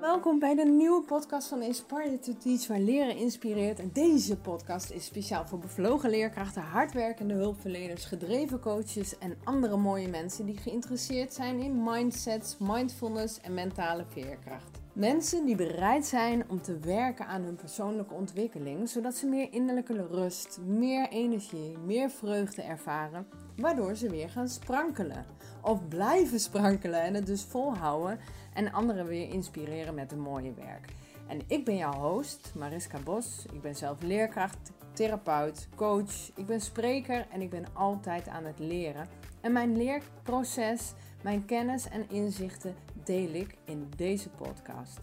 Welkom bij de nieuwe podcast van Inspire to Teach, waar leren inspireert. En deze podcast is speciaal voor bevlogen leerkrachten, hardwerkende hulpverleners, gedreven coaches en andere mooie mensen die geïnteresseerd zijn in mindsets, mindfulness en mentale veerkracht. Mensen die bereid zijn om te werken aan hun persoonlijke ontwikkeling, zodat ze meer innerlijke rust, meer energie, meer vreugde ervaren, waardoor ze weer gaan sprankelen. Of blijven sprankelen en het dus volhouden en anderen weer inspireren met een mooie werk. En ik ben jouw host, Mariska Bos. Ik ben zelf leerkracht, therapeut, coach. Ik ben spreker en ik ben altijd aan het leren. En mijn leerproces, mijn kennis en inzichten deel ik in deze podcast.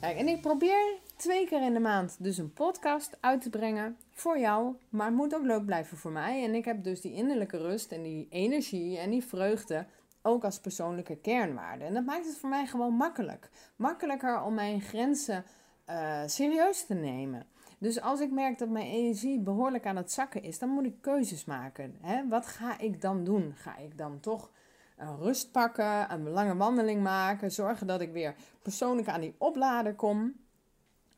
En ik probeer twee keer in de maand dus een podcast uit te brengen voor jou, maar het moet ook leuk blijven voor mij. En ik heb dus die innerlijke rust en die energie en die vreugde ook als persoonlijke kernwaarde. En dat maakt het voor mij gewoon makkelijk. Makkelijker om mijn grenzen uh, serieus te nemen. Dus als ik merk dat mijn energie behoorlijk aan het zakken is, dan moet ik keuzes maken. Hè? Wat ga ik dan doen? Ga ik dan toch rust pakken, een lange wandeling maken, zorgen dat ik weer persoonlijk aan die oplader kom?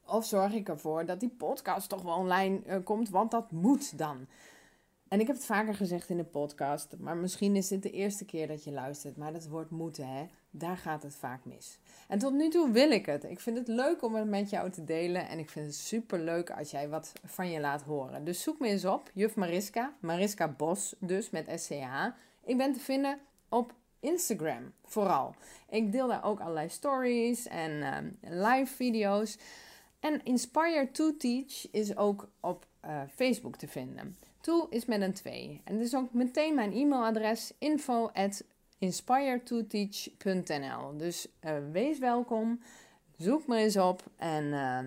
Of zorg ik ervoor dat die podcast toch wel online uh, komt, want dat moet dan. En ik heb het vaker gezegd in de podcast, maar misschien is dit de eerste keer dat je luistert. Maar dat woord moeten, hè, daar gaat het vaak mis. En tot nu toe wil ik het. Ik vind het leuk om het met jou te delen. En ik vind het super leuk als jij wat van je laat horen. Dus zoek me eens op, juf Mariska. Mariska Bos, dus met SCH. Ik ben te vinden op Instagram vooral. Ik deel daar ook allerlei stories en um, live video's. En Inspire to Teach is ook op uh, Facebook te vinden. Toe is met een 2. En dit is ook meteen mijn e-mailadres info at inspiretoteach.nl. Dus uh, wees welkom, zoek me eens op en uh,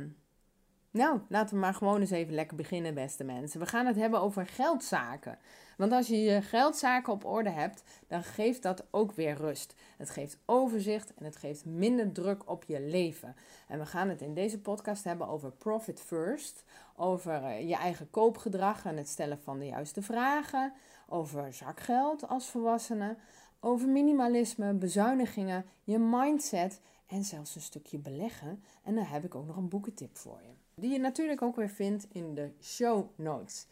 nou, laten we maar gewoon eens even lekker beginnen, beste mensen. We gaan het hebben over geldzaken. Want als je je geldzaken op orde hebt, dan geeft dat ook weer rust. Het geeft overzicht en het geeft minder druk op je leven. En we gaan het in deze podcast hebben over Profit First, over eh, je eigen koopgedrag en het stellen van de juiste vragen, over zakgeld als volwassene, over minimalisme, bezuinigingen, je mindset en zelfs een stukje beleggen. En dan heb ik ook nog een boekentip voor je. Die je natuurlijk ook weer vindt in de show notes.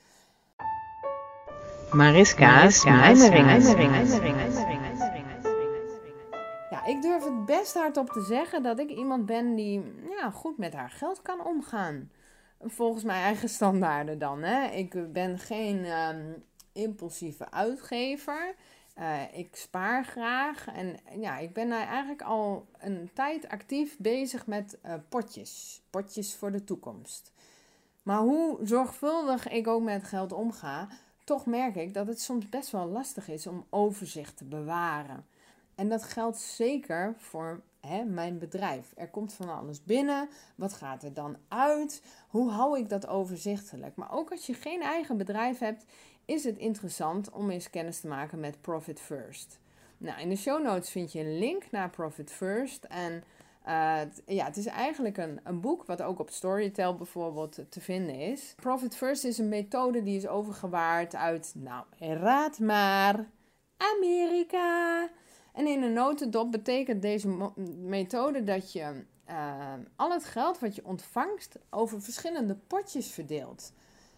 Mariska's mijmeringen. Ja, ik durf het best hardop te zeggen dat ik iemand ben die ja, goed met haar geld kan omgaan. Volgens mijn eigen standaarden dan. Hè. Ik ben geen um, impulsieve uitgever. Uh, ik spaar graag en ja, ik ben eigenlijk al een tijd actief bezig met uh, potjes. Potjes voor de toekomst. Maar hoe zorgvuldig ik ook met geld omga, toch merk ik dat het soms best wel lastig is om overzicht te bewaren. En dat geldt zeker voor hè, mijn bedrijf. Er komt van alles binnen. Wat gaat er dan uit? Hoe hou ik dat overzichtelijk? Maar ook als je geen eigen bedrijf hebt, is het interessant om eens kennis te maken met Profit First. Nou, in de show notes vind je een link naar Profit First. En uh, ja, het is eigenlijk een, een boek wat ook op Storytel bijvoorbeeld te vinden is. Profit First is een methode die is overgewaard uit, nou, raad maar, Amerika. En in een notendop betekent deze methode dat je uh, al het geld wat je ontvangt over verschillende potjes verdeelt.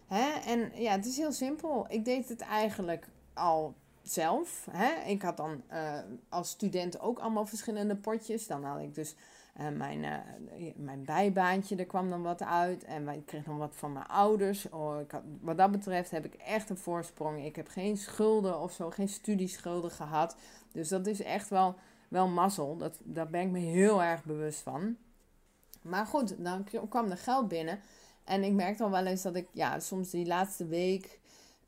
Hè? En ja, het is heel simpel. Ik deed het eigenlijk al zelf. Hè? Ik had dan uh, als student ook allemaal verschillende potjes. Dan had ik dus uh, mijn, uh, mijn bijbaantje, er kwam dan wat uit. En ik kreeg nog wat van mijn ouders. Oh, wat dat betreft heb ik echt een voorsprong. Ik heb geen schulden of zo, geen studieschulden gehad. Dus dat is echt wel, wel mazzel. Dat, daar ben ik me heel erg bewust van. Maar goed, dan kwam er geld binnen. En ik merkte al wel eens dat ik, ja, soms die laatste week,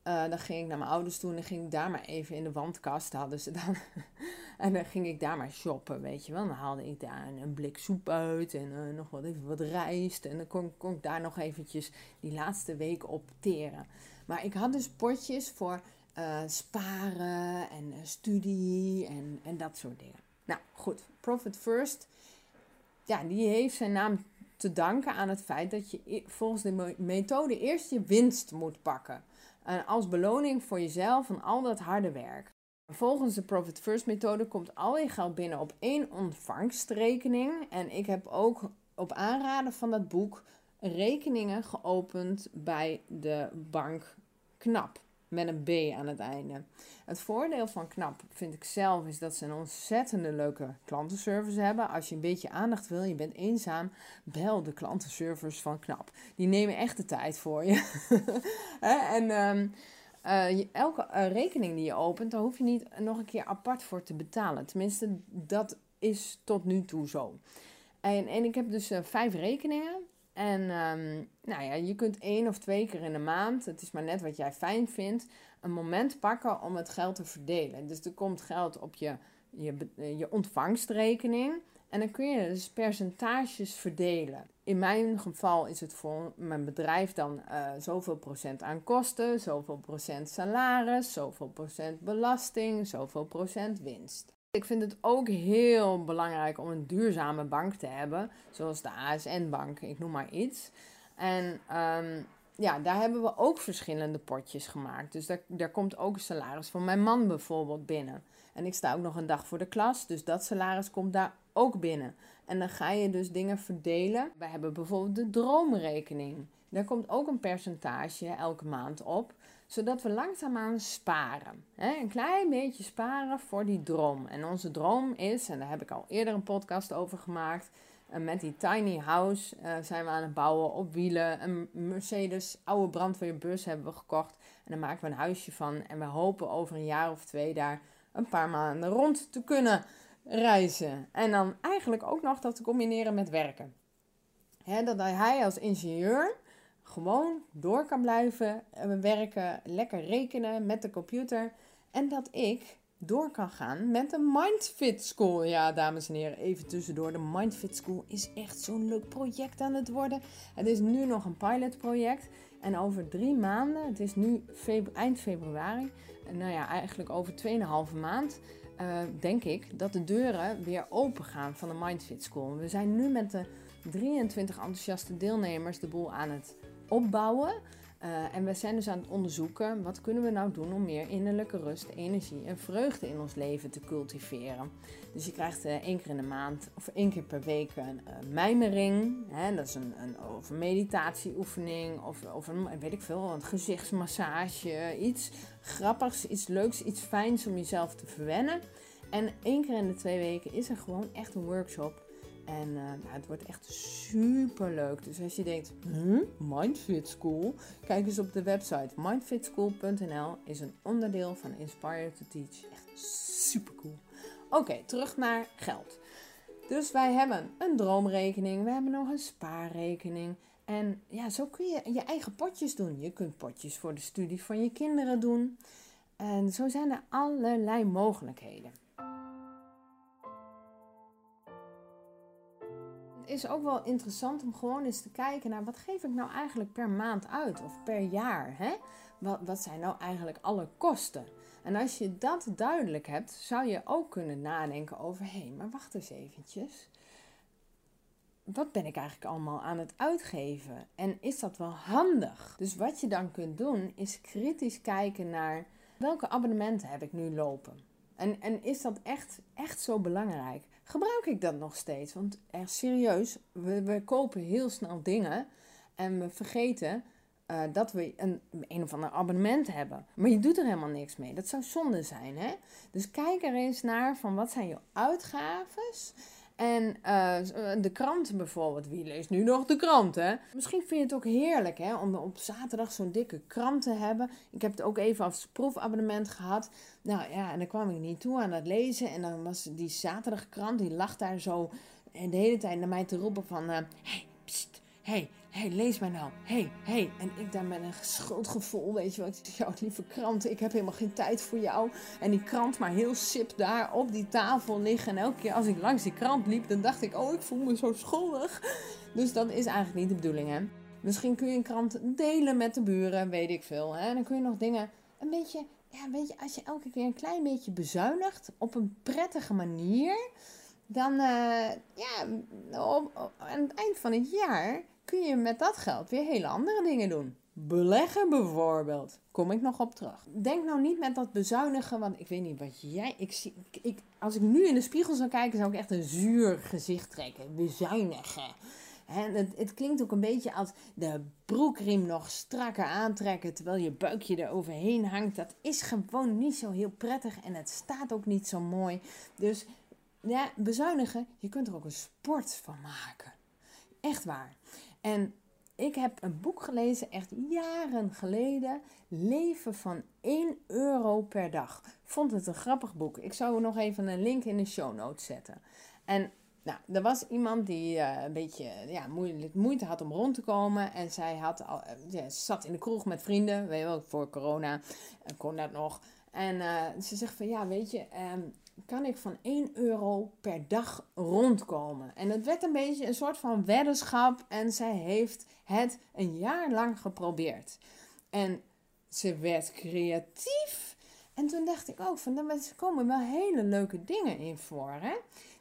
uh, dan ging ik naar mijn ouders toe en dan ging ik daar maar even in de wandkast, hadden ze dan. en dan ging ik daar maar shoppen, weet je wel. Dan haalde ik daar een, blik soep uit en uh, nog wat, even wat rijst. En dan kon, kon ik daar nog eventjes die laatste week opteren. Maar ik had dus potjes voor uh, sparen en studie en, en dat soort dingen. Nou goed, Profit First, ja, die heeft zijn naam te danken aan het feit dat je volgens de methode eerst je winst moet pakken. En als beloning voor jezelf van al dat harde werk. Volgens de Profit First methode komt al je geld binnen op één ontvangstrekening. En ik heb ook op aanraden van dat boek rekeningen geopend bij de bank KNAP. Met een B aan het einde. Het voordeel van KNAP vind ik zelf is dat ze een ontzettende leuke klantenservice hebben. Als je een beetje aandacht wil, je bent eenzaam, bel de klantenservice van KNAP. Die nemen echt de tijd voor je. en ehm, uh, elke uh, rekening die je opent, daar hoef je niet nog een keer apart voor te betalen. Tenminste, dat is tot nu toe zo. En, en ik heb dus uh, vijf rekeningen. En um, nou ja, je kunt één of twee keer in de maand, het is maar net wat jij fijn vindt, een moment pakken om het geld te verdelen. Dus er komt geld op je, je, je ontvangstrekening. En dan kun je dus percentages verdelen. In mijn geval is het voor mijn bedrijf dan uh, zoveel procent aan kosten, zoveel procent salaris, zoveel procent belasting, zoveel procent winst. Ik vind het ook heel belangrijk om een duurzame bank te hebben, zoals de ASN-bank, ik noem maar iets. En um, ja, daar hebben we ook verschillende potjes gemaakt. Dus daar, daar komt ook salaris van mijn man bijvoorbeeld binnen. En ik sta ook nog een dag voor de klas, dus dat salaris komt daar ook binnen. En dan ga je dus dingen verdelen. We hebben bijvoorbeeld de droomrekening. Daar komt ook een percentage elke maand op, zodat we langzaamaan sparen. een klein beetje sparen voor die droom. En onze droom is, en daar heb ik al eerder een podcast over gemaakt. En met die tiny house uh, zijn we aan het bouwen op wielen. Een Mercedes oude brandweerbus hebben we gekocht. En daar maken we een huisje van. En we hopen over een jaar of twee daar een paar maanden rond te kunnen reizen. En dan eigenlijk ook nog dat te combineren met werken. dat hij als ingenieur gewoon door kan blijven eh, werken, lekker rekenen met de computer. En dat ik door kan gaan met de Mindfit School. Ja, dames en heren, even tussendoor. De Mindfit School is echt zo'n leuk project aan het worden. Het is nu nog een pilotproject. En over drie maanden, het is nu eind februari, nou ja, eigenlijk over 2,5 maand, uh, denk ik dat de deuren weer open gaan van de Mindfit School. We zijn nu met de 23 enthousiaste deelnemers de boel aan het opbouwen. Uh, en we zijn dus aan het onderzoeken wat kunnen we nou doen om meer innerlijke rust, energie en vreugde in ons leven te cultiveren. Dus je krijgt uh, één keer in de maand of één keer per week een uh, mijmering. Hè, dat is een, een, of een meditatieoefening of, of een, weet ik veel, een gezichtsmassage. Iets grappigs, iets leuks, iets fijns om jezelf te verwennen. En één keer in de twee weken is er gewoon echt een workshop en uh, nou, het wordt echt super leuk. Dus als je denkt, huh? Mindfit School, kijk eens op de website. Mindfitschool.nl is een onderdeel van Inspire to Teach. Echt super cool. Oké, terug naar geld. Dus wij hebben een droomrekening, we hebben nog een spaarrekening. En ja, zo kun je je eigen potjes doen. Je kunt potjes voor de studie van je kinderen doen. En zo zijn er allerlei mogelijkheden. Is ook wel interessant om gewoon eens te kijken naar wat geef ik nou eigenlijk per maand uit of per jaar. Hè? Wat, wat zijn nou eigenlijk alle kosten? En als je dat duidelijk hebt, zou je ook kunnen nadenken over: hé, hey, maar wacht eens eventjes. Wat ben ik eigenlijk allemaal aan het uitgeven? En is dat wel handig? Dus wat je dan kunt doen, is kritisch kijken naar welke abonnementen heb ik nu lopen. En, en is dat echt, echt zo belangrijk? Gebruik ik dat nog steeds. Want er serieus, we, we kopen heel snel dingen en we vergeten uh, dat we een, een of ander abonnement hebben. Maar je doet er helemaal niks mee. Dat zou zonde zijn, hè? Dus kijk er eens naar van wat zijn je uitgaves en uh, de krant bijvoorbeeld. Wie leest nu nog de krant, hè? Misschien vind je het ook heerlijk, hè? Om op zaterdag zo'n dikke krant te hebben. Ik heb het ook even als proefabonnement gehad. Nou ja, en dan kwam ik niet toe aan het lezen. En dan was die zaterdagkrant, die lag daar zo... En de hele tijd naar mij te roepen van... Hé, hey, hey, hey, lees mij nou. hey, hey. En ik daar met een schuldgevoel, weet je wat? Ik zeg, jouw lieve krant, ik heb helemaal geen tijd voor jou. En die krant maar heel sip daar op die tafel liggen. En elke keer als ik langs die krant liep, dan dacht ik, oh, ik voel me zo schuldig. Dus dat is eigenlijk niet de bedoeling, hè. Misschien kun je een krant delen met de buren, weet ik veel. Hè? Dan kun je nog dingen een beetje, ja, weet je, als je elke keer een klein beetje bezuinigt op een prettige manier, dan, uh, ja, op, aan het eind van het jaar kun je met dat geld weer hele andere dingen doen. beleggen bijvoorbeeld. Kom ik nog op terug. Denk nou niet met dat bezuinigen, want ik weet niet wat jij. Ik zie, ik, als ik nu in de spiegel zou kijken, zou ik echt een zuur gezicht trekken. Bezuinigen. En het, het, klinkt ook een beetje als de broekriem nog strakker aantrekken terwijl je buikje er overheen hangt. Dat is gewoon niet zo heel prettig en het staat ook niet zo mooi. Dus bezuinigen, je kunt er ook een sport van maken. Echt waar. En ik heb een boek gelezen, echt jaren geleden. Leven van 1 euro per dag. Vond het een grappig boek. Ik zou nog even een link in de show notes zetten. En nou, er was iemand die uh, een beetje ja, moeite, moeite had om rond te komen. En zij had al, uh, zat in de kroeg met vrienden, weet je wel, voor corona. Uh, kon dat nog. En ze zegt van ja, weet je, um, kan ik van 1 euro per dag rondkomen. En het werd een beetje een soort van weddenschap en zij heeft het een jaar lang geprobeerd. En ze werd creatief. En toen dacht ik ook van, er komen wel hele leuke dingen in voor.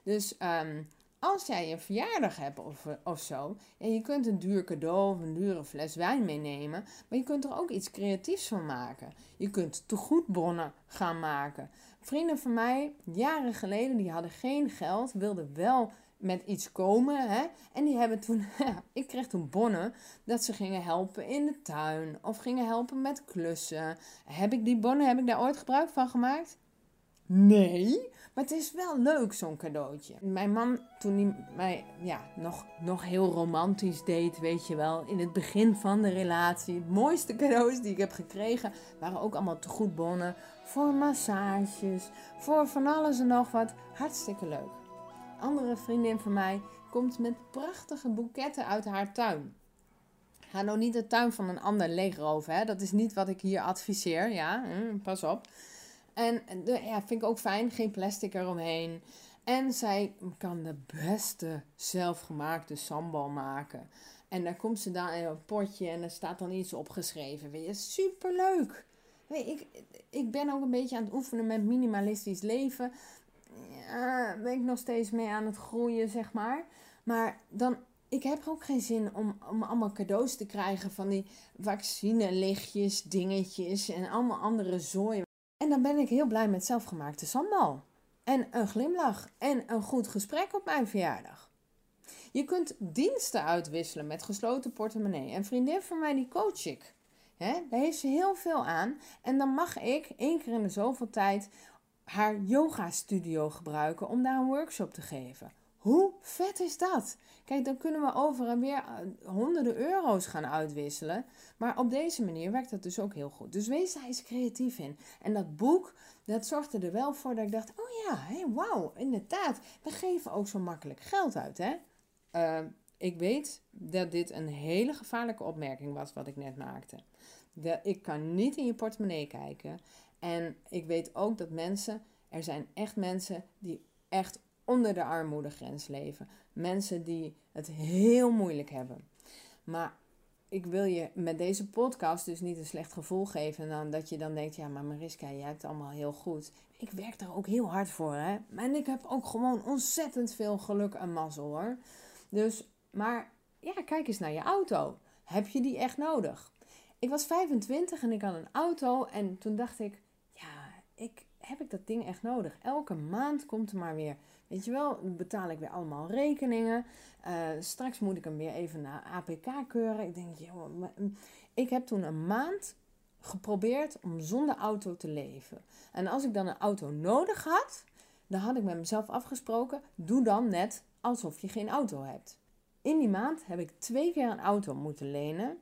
Dus um, als jij een verjaardag hebt of, of zo, en je kunt een duur cadeau of een dure fles wijn meenemen, maar je kunt er ook iets creatiefs van maken. Je kunt tegoedbonnen gaan maken. Vrienden van mij, jaren geleden, die hadden geen geld, wilden wel met iets komen. Hè? En die hebben toen, ik kreeg toen bonnen dat ze gingen helpen in de tuin of gingen helpen met klussen. Heb ik die bonnen, heb ik daar ooit gebruik van gemaakt? Nee, maar het is wel leuk, zo'n cadeautje. Mijn man, toen hij mij ja, nog, nog heel romantisch deed, weet je wel, in het begin van de relatie. Het mooiste cadeaus die ik heb gekregen waren ook allemaal te goed bonnen. Voor massages, voor van alles en nog wat. Hartstikke leuk. Andere vriendin van mij komt met prachtige boeketten uit haar tuin. Ga nou niet de tuin van een ander leegroven, hè? Dat is niet wat ik hier adviseer, ja, hm, pas op. En ja, vind ik ook fijn, geen plastic eromheen. En zij kan de beste zelfgemaakte sambal maken. En daar komt ze dan in een potje en er staat dan iets opgeschreven. Weet je, superleuk. Weet ik, ik ben ook een beetje aan het oefenen met minimalistisch leven. Ja, ben ik nog steeds mee aan het groeien, zeg maar. Maar dan, ik heb ook geen zin om, om allemaal cadeaus te krijgen van die vaccinelichtjes, dingetjes en allemaal andere zooi. En dan ben ik heel blij met zelfgemaakte sambal. En een glimlach en een goed gesprek op mijn verjaardag. Je kunt diensten uitwisselen met gesloten portemonnee. Een vriendin van mij die coach ik. Daar heeft ze heel veel aan. En dan mag ik één keer in de zoveel tijd haar yoga studio gebruiken om daar een workshop te geven. Hoe vet is dat? Kijk, dan kunnen we over en weer eh, honderden euro's gaan uitwisselen. Maar op deze manier werkt dat dus ook heel goed. Dus wees daar eens creatief in. En dat boek, dat zorgde er wel voor dat ik dacht: oh ja, hey, wauw, inderdaad. We geven ook zo makkelijk geld uit, hè? Uh, ik weet dat dit een hele gevaarlijke opmerking was wat ik net maakte. De, ik kan niet in je portemonnee kijken. En ik weet ook dat mensen, er zijn echt mensen die echt onder de armoedegrens leven. Mensen die het heel moeilijk hebben. Maar ik wil je met deze podcast dus niet een slecht gevoel geven. Dan dat je dan denkt, ja, maar Mariska, jij hebt het allemaal heel goed. Ik werk daar ook heel hard voor, hè. En ik heb ook gewoon ontzettend veel geluk en mazzel, hoor. Dus, maar ja, kijk eens naar je auto. Heb je die echt nodig? Ik was 25 en ik had een auto en toen dacht ik, ja, ik, heb ik dat ding echt nodig? Elke maand komt er maar weer Weet je wel, betaal ik weer allemaal rekeningen. Uh, straks moet ik hem weer even naar APK keuren. Ik denk, joh, mm, ik heb toen een maand geprobeerd om zonder auto te leven. En als ik dan een auto nodig had, dan had ik met mezelf afgesproken: doe dan net alsof je geen auto hebt. In die maand heb ik twee keer een auto moeten lenen.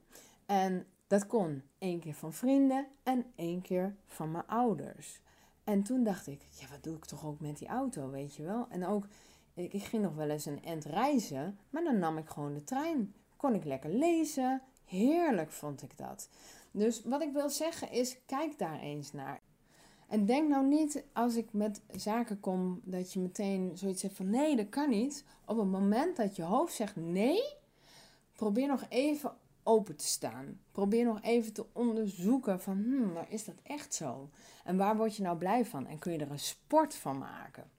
En dat kon één keer van vrienden en één keer van mijn ouders. En toen dacht ik, ja, wat doe ik toch ook met die auto, weet je wel? En ook, ik, ging nog wel eens een end reizen, maar dan nam ik gewoon de trein. Kon ik lekker lezen. Heerlijk vond ik dat. Dus wat ik wil zeggen is, kijk daar eens naar. En denk nou niet als ik met zaken kom dat je meteen zoiets zegt van nee, dat kan niet. Op het moment dat je hoofd zegt nee, probeer nog even open te staan. Probeer nog even te onderzoeken van, hmm, is dat echt zo? En waar word je nou blij van? En kun je er een sport van maken?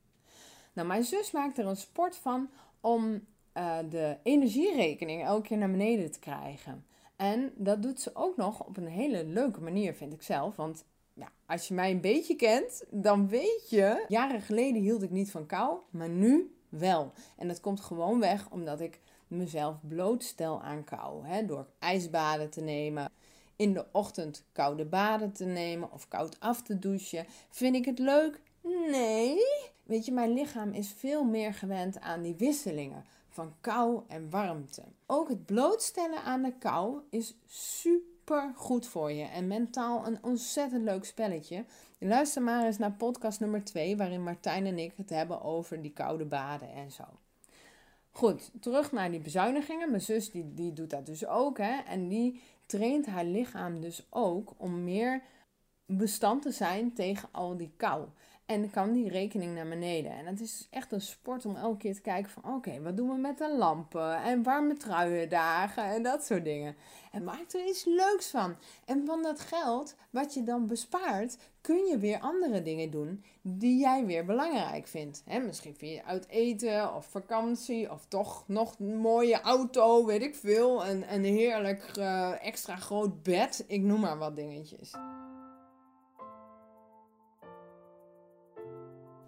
Nou, mijn zus maakt er een sport van om uh, de energierekening elke keer naar beneden te krijgen. En dat doet ze ook nog op een hele leuke manier, vind ik zelf. Want ja, als je mij een beetje kent, dan weet je. Jaren geleden hield ik niet van kou, maar nu wel. En dat komt gewoon weg omdat ik mezelf blootstel aan kou. Hè, door ijsbaden te nemen, in de ochtend koude baden te nemen of koud af te douchen. Vind ik het leuk? Nee. Weet je, mijn lichaam is veel meer gewend aan die wisselingen van kou en warmte. Ook het blootstellen aan de kou is super goed voor je en mentaal een ontzettend leuk spelletje. Luister maar eens naar podcast nummer 2, waarin Martijn en ik het hebben over die koude baden en zo. Goed, terug naar die bezuinigingen. Mijn zus die, die doet dat dus ook. Hè? En die traint haar lichaam dus ook om meer bestand te zijn tegen al die kou. En dan kan die rekening naar beneden. En het is echt een sport om elke keer te kijken van... oké, wat doen we met de lampen? En warme truiendagen en dat soort dingen. En maak er iets leuks van. En van dat geld wat je dan bespaart... kun je weer andere dingen doen die jij weer belangrijk vindt. He, misschien vind je uit eten of vakantie... of toch nog een mooie auto, weet ik veel. Een, een heerlijk uh, extra groot bed. Ik noem maar wat dingetjes.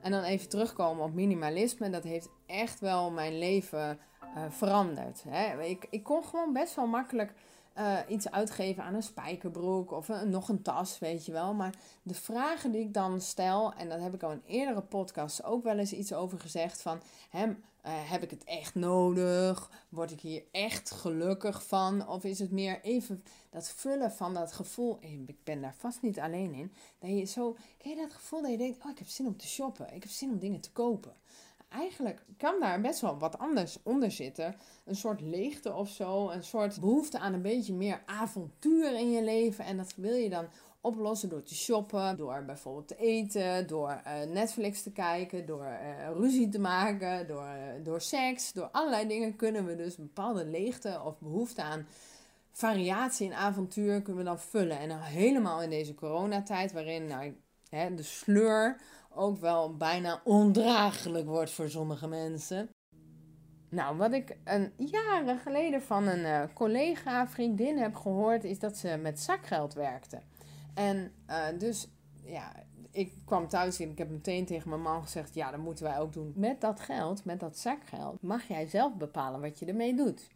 En dan even terugkomen op minimalisme. Dat heeft echt wel mijn leven uh, veranderd. Hè? Ik, ik kon gewoon best wel makkelijk uh, iets uitgeven aan een spijkerbroek of een, nog een tas, weet je wel. Maar de vragen die ik dan stel, en daar heb ik al in eerdere podcasts ook wel eens iets over gezegd: van hè, uh, heb ik het echt nodig? Word ik hier echt gelukkig van? Of is het meer even dat vullen van dat gevoel? Ik ben daar vast niet alleen in. Dat je zo, ken je dat gevoel dat je denkt: oh, ik heb zin om te shoppen, ik heb zin om dingen te kopen eigenlijk kan daar best wel wat anders onder zitten. Een soort leegte of zo. Een soort behoefte aan een beetje meer avontuur in je leven. En dat wil je dan oplossen door te shoppen, door bijvoorbeeld te eten, door uh, Netflix te kijken, door uh, ruzie te maken, door, uh, door seks. Door allerlei dingen kunnen we dus bepaalde leegte of behoefte aan variatie en avontuur kunnen we dan vullen. En helemaal in deze coronatijd waarin nou, hè, de sleur ook wel bijna ondraaglijk wordt voor sommige mensen. Nou, wat ik een jaren geleden van een collega, vriendin heb gehoord, is dat ze met zakgeld werkte. En uh, dus, ja, ik kwam thuis en ik heb meteen tegen mijn man gezegd: Ja, dat moeten wij ook doen. Met dat geld, met dat zakgeld, mag jij zelf bepalen wat je ermee doet.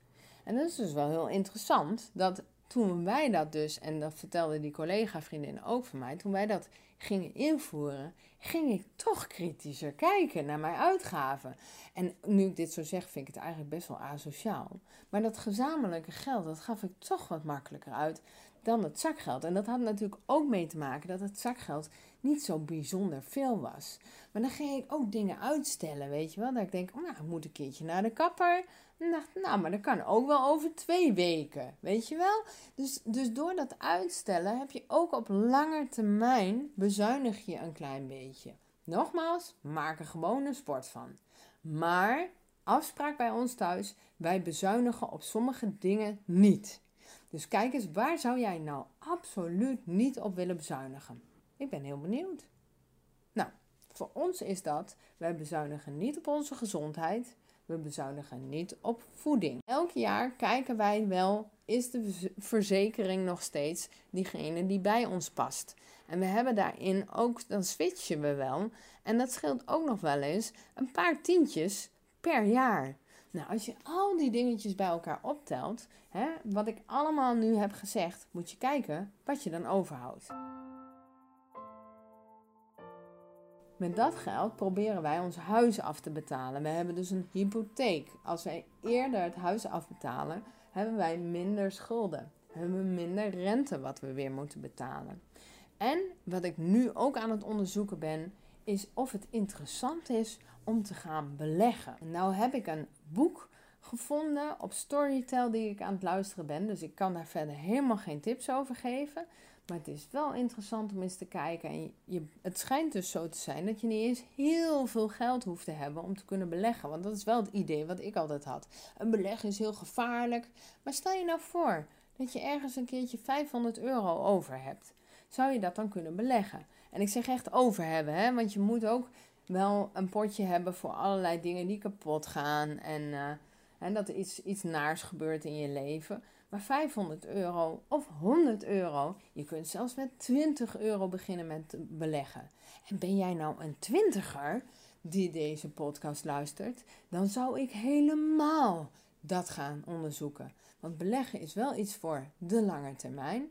En dat is dus wel heel interessant dat toen wij dat dus, en dat vertelde die collega-vriendin ook van mij, toen wij dat gingen invoeren, ging ik toch kritischer kijken naar mijn uitgaven. En nu ik dit zo zeg, vind ik het eigenlijk best wel asociaal. Maar dat gezamenlijke geld, dat gaf ik toch wat makkelijker uit dan het zakgeld. En dat had natuurlijk ook mee te maken dat het zakgeld niet zo bijzonder veel was. Maar dan ging ik ook dingen uitstellen, weet je wel. Dat ik denk, oh, nou, ik moet een keertje naar de kapper. Dacht, nou, maar dat kan ook wel over twee weken, weet je wel. Dus, dus door dat uitstellen heb je ook op lange termijn bezuinig je een klein beetje. Nogmaals, maak er gewoon een sport van. Maar, afspraak bij ons thuis, wij bezuinigen op sommige dingen niet. Dus kijk eens, waar zou jij nou absoluut niet op willen bezuinigen? Ik ben heel benieuwd. Nou, voor ons is dat, wij bezuinigen niet op onze gezondheid, we bezuinigen niet op voeding. Elk jaar kijken wij wel, is de verzekering nog steeds diegene die bij ons past? En we hebben daarin ook, dan switchen we wel. En dat scheelt ook nog wel eens een paar tientjes per jaar. Nou, als je al die dingetjes bij elkaar optelt, hè, wat ik allemaal nu heb gezegd, moet je kijken wat je dan overhoudt. Met dat geld proberen wij ons huis af te betalen. We hebben dus een hypotheek. Als wij eerder het huis afbetalen, hebben wij minder schulden. Hebben we minder rente wat we weer moeten betalen. En wat ik nu ook aan het onderzoeken ben, is of het interessant is om te gaan beleggen. Nou heb ik een boek gevonden op Storytel die ik aan het luisteren ben. Dus ik kan daar verder helemaal geen tips over geven. Maar het is wel interessant om eens te kijken. En je, het schijnt dus zo te zijn dat je niet eens heel veel geld hoeft te hebben om te kunnen beleggen. Want dat is wel het idee wat ik altijd had. Een beleggen is heel gevaarlijk. Maar stel je nou voor dat je ergens een keertje 500 euro over hebt. Zou je dat dan kunnen beleggen? En ik zeg echt over hebben, hè? want je moet ook wel een potje hebben voor allerlei dingen die kapot gaan. En, en dat er iets, iets naars gebeurt in je leven. maar 500 euro of 100 euro. Je kunt zelfs met 20 euro beginnen met beleggen. En ben jij nou een twintiger die deze podcast luistert, dan zou ik helemaal dat gaan onderzoeken. Want beleggen is wel iets voor de lange termijn.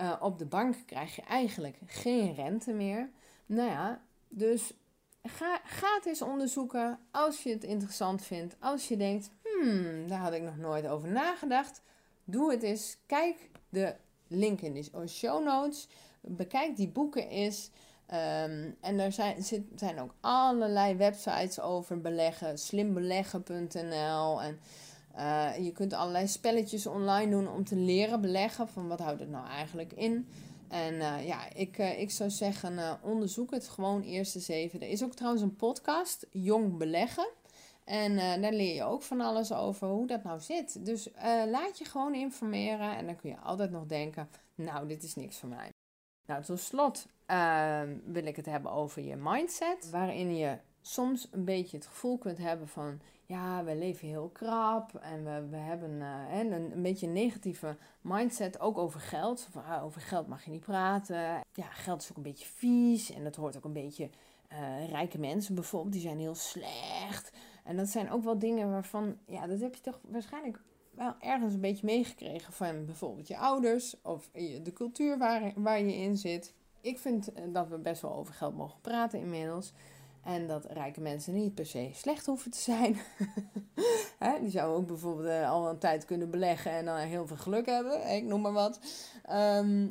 Uh, op de bank krijg je eigenlijk geen rente meer. Nou ja, dus ga, ga het eens onderzoeken als je het interessant vindt. Als je denkt, hmm, daar had ik nog nooit over nagedacht. Doe het eens. Kijk de link in de show notes. Bekijk die boeken eens. Ehm, en er zijn, zijn ook allerlei websites over beleggen. Slimbeleggen.nl en uh, je kunt allerlei spelletjes online doen om te leren beleggen. Van wat houdt het nou eigenlijk in? En uh, ja, ik, uh, ik zou zeggen, onderzoek het gewoon eerst eens even. Er is ook trouwens een podcast, Jong Beleggen. En daar leer je ook van alles over hoe dat nou zit. Dus laat je gewoon informeren en dan kun je altijd nog denken, nou, dit is niks voor mij. Nou, tot slot wil ik het hebben over je mindset, waarin je soms een beetje het gevoel kunt hebben van, ja, we leven heel krap en we, we hebben uh, een, een beetje een negatieve mindset, ook over geld. Ah, over geld mag je niet praten. Ja, geld is ook een beetje vies en dat hoort ook een beetje, uh, rijke mensen bijvoorbeeld, die zijn heel slecht. En dat zijn ook wel dingen waarvan, ja, dat heb je toch waarschijnlijk wel ergens een beetje meegekregen van bijvoorbeeld je ouders of de cultuur waar, waar je in zit. Ik vind eh, dat we best wel over geld mogen praten inmiddels. En dat rijke mensen niet per se slecht hoeven te zijn. die zouden ook bijvoorbeeld eh, al een tijd kunnen beleggen en dan heel veel geluk hebben. Ik noem maar wat. Ehm,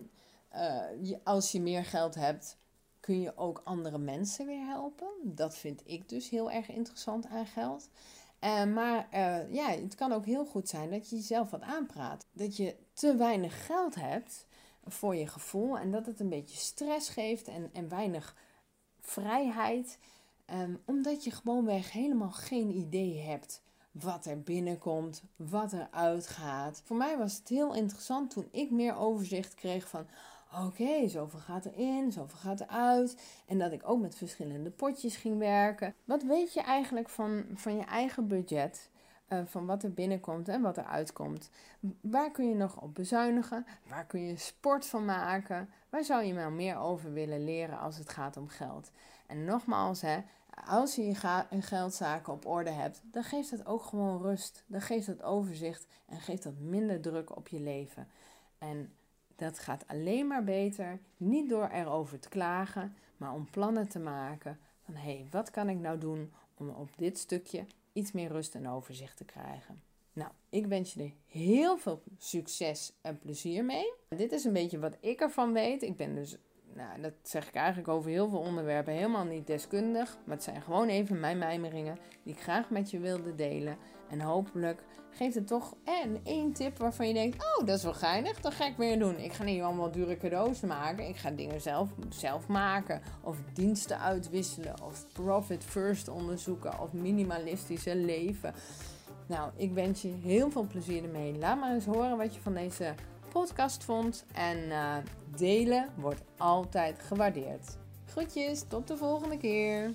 eh, als je meer geld hebt, kun je ook andere mensen weer helpen. Dat vind ik dus heel erg interessant aan geld. Uh, maar ja, het kan ook heel goed zijn dat je jezelf wat aanpraat. Dat je te weinig geld hebt voor je gevoel en dat het een beetje stress geeft en, en weinig vrijheid. Um, omdat je gewoonweg helemaal geen idee hebt wat er binnenkomt, wat er uitgaat. Voor mij was het heel interessant toen ik meer overzicht kreeg van oké, zoveel gaat erin, zoveel gaat eruit. En dat ik ook met verschillende potjes ging werken. Wat weet je eigenlijk van, van je eigen budget? Uh, van wat er binnenkomt en wat er uitkomt. Waar kun je nog op bezuinigen? Waar kun je sport van maken? Waar zou je wel meer over willen leren als het gaat om geld? En nogmaals, hè, als je je geldzaken op orde hebt, dan geeft dat ook gewoon rust. Dan geeft dat overzicht en geeft dat minder druk op je leven. En dat gaat alleen maar beter, niet door erover te klagen, maar om plannen te maken van hé, hey, wat kan ik nou doen om op dit stukje iets meer rust en overzicht te krijgen. Nou, ik wens je er heel veel succes en plezier mee. Dit is een beetje wat ik ervan weet. Ik ben dus nou, dat zeg ik eigenlijk over heel veel onderwerpen helemaal niet deskundig. Maar het zijn gewoon even mijn mijmeringen die ik graag met je wilde delen. En hopelijk geeft het toch en één tip waarvan je denkt: Oh, dat is wel geinig, dat ga ik weer doen. Ik ga niet allemaal dure cadeaus maken. Ik ga dingen zelf, zelf maken. Of diensten uitwisselen. Of profit first onderzoeken. Of minimalistische leven. Nou, ik wens je heel veel plezier ermee. Laat maar eens horen wat je van deze podcast vond. En uh, delen wordt altijd gewaardeerd. Groetjes, tot de volgende keer.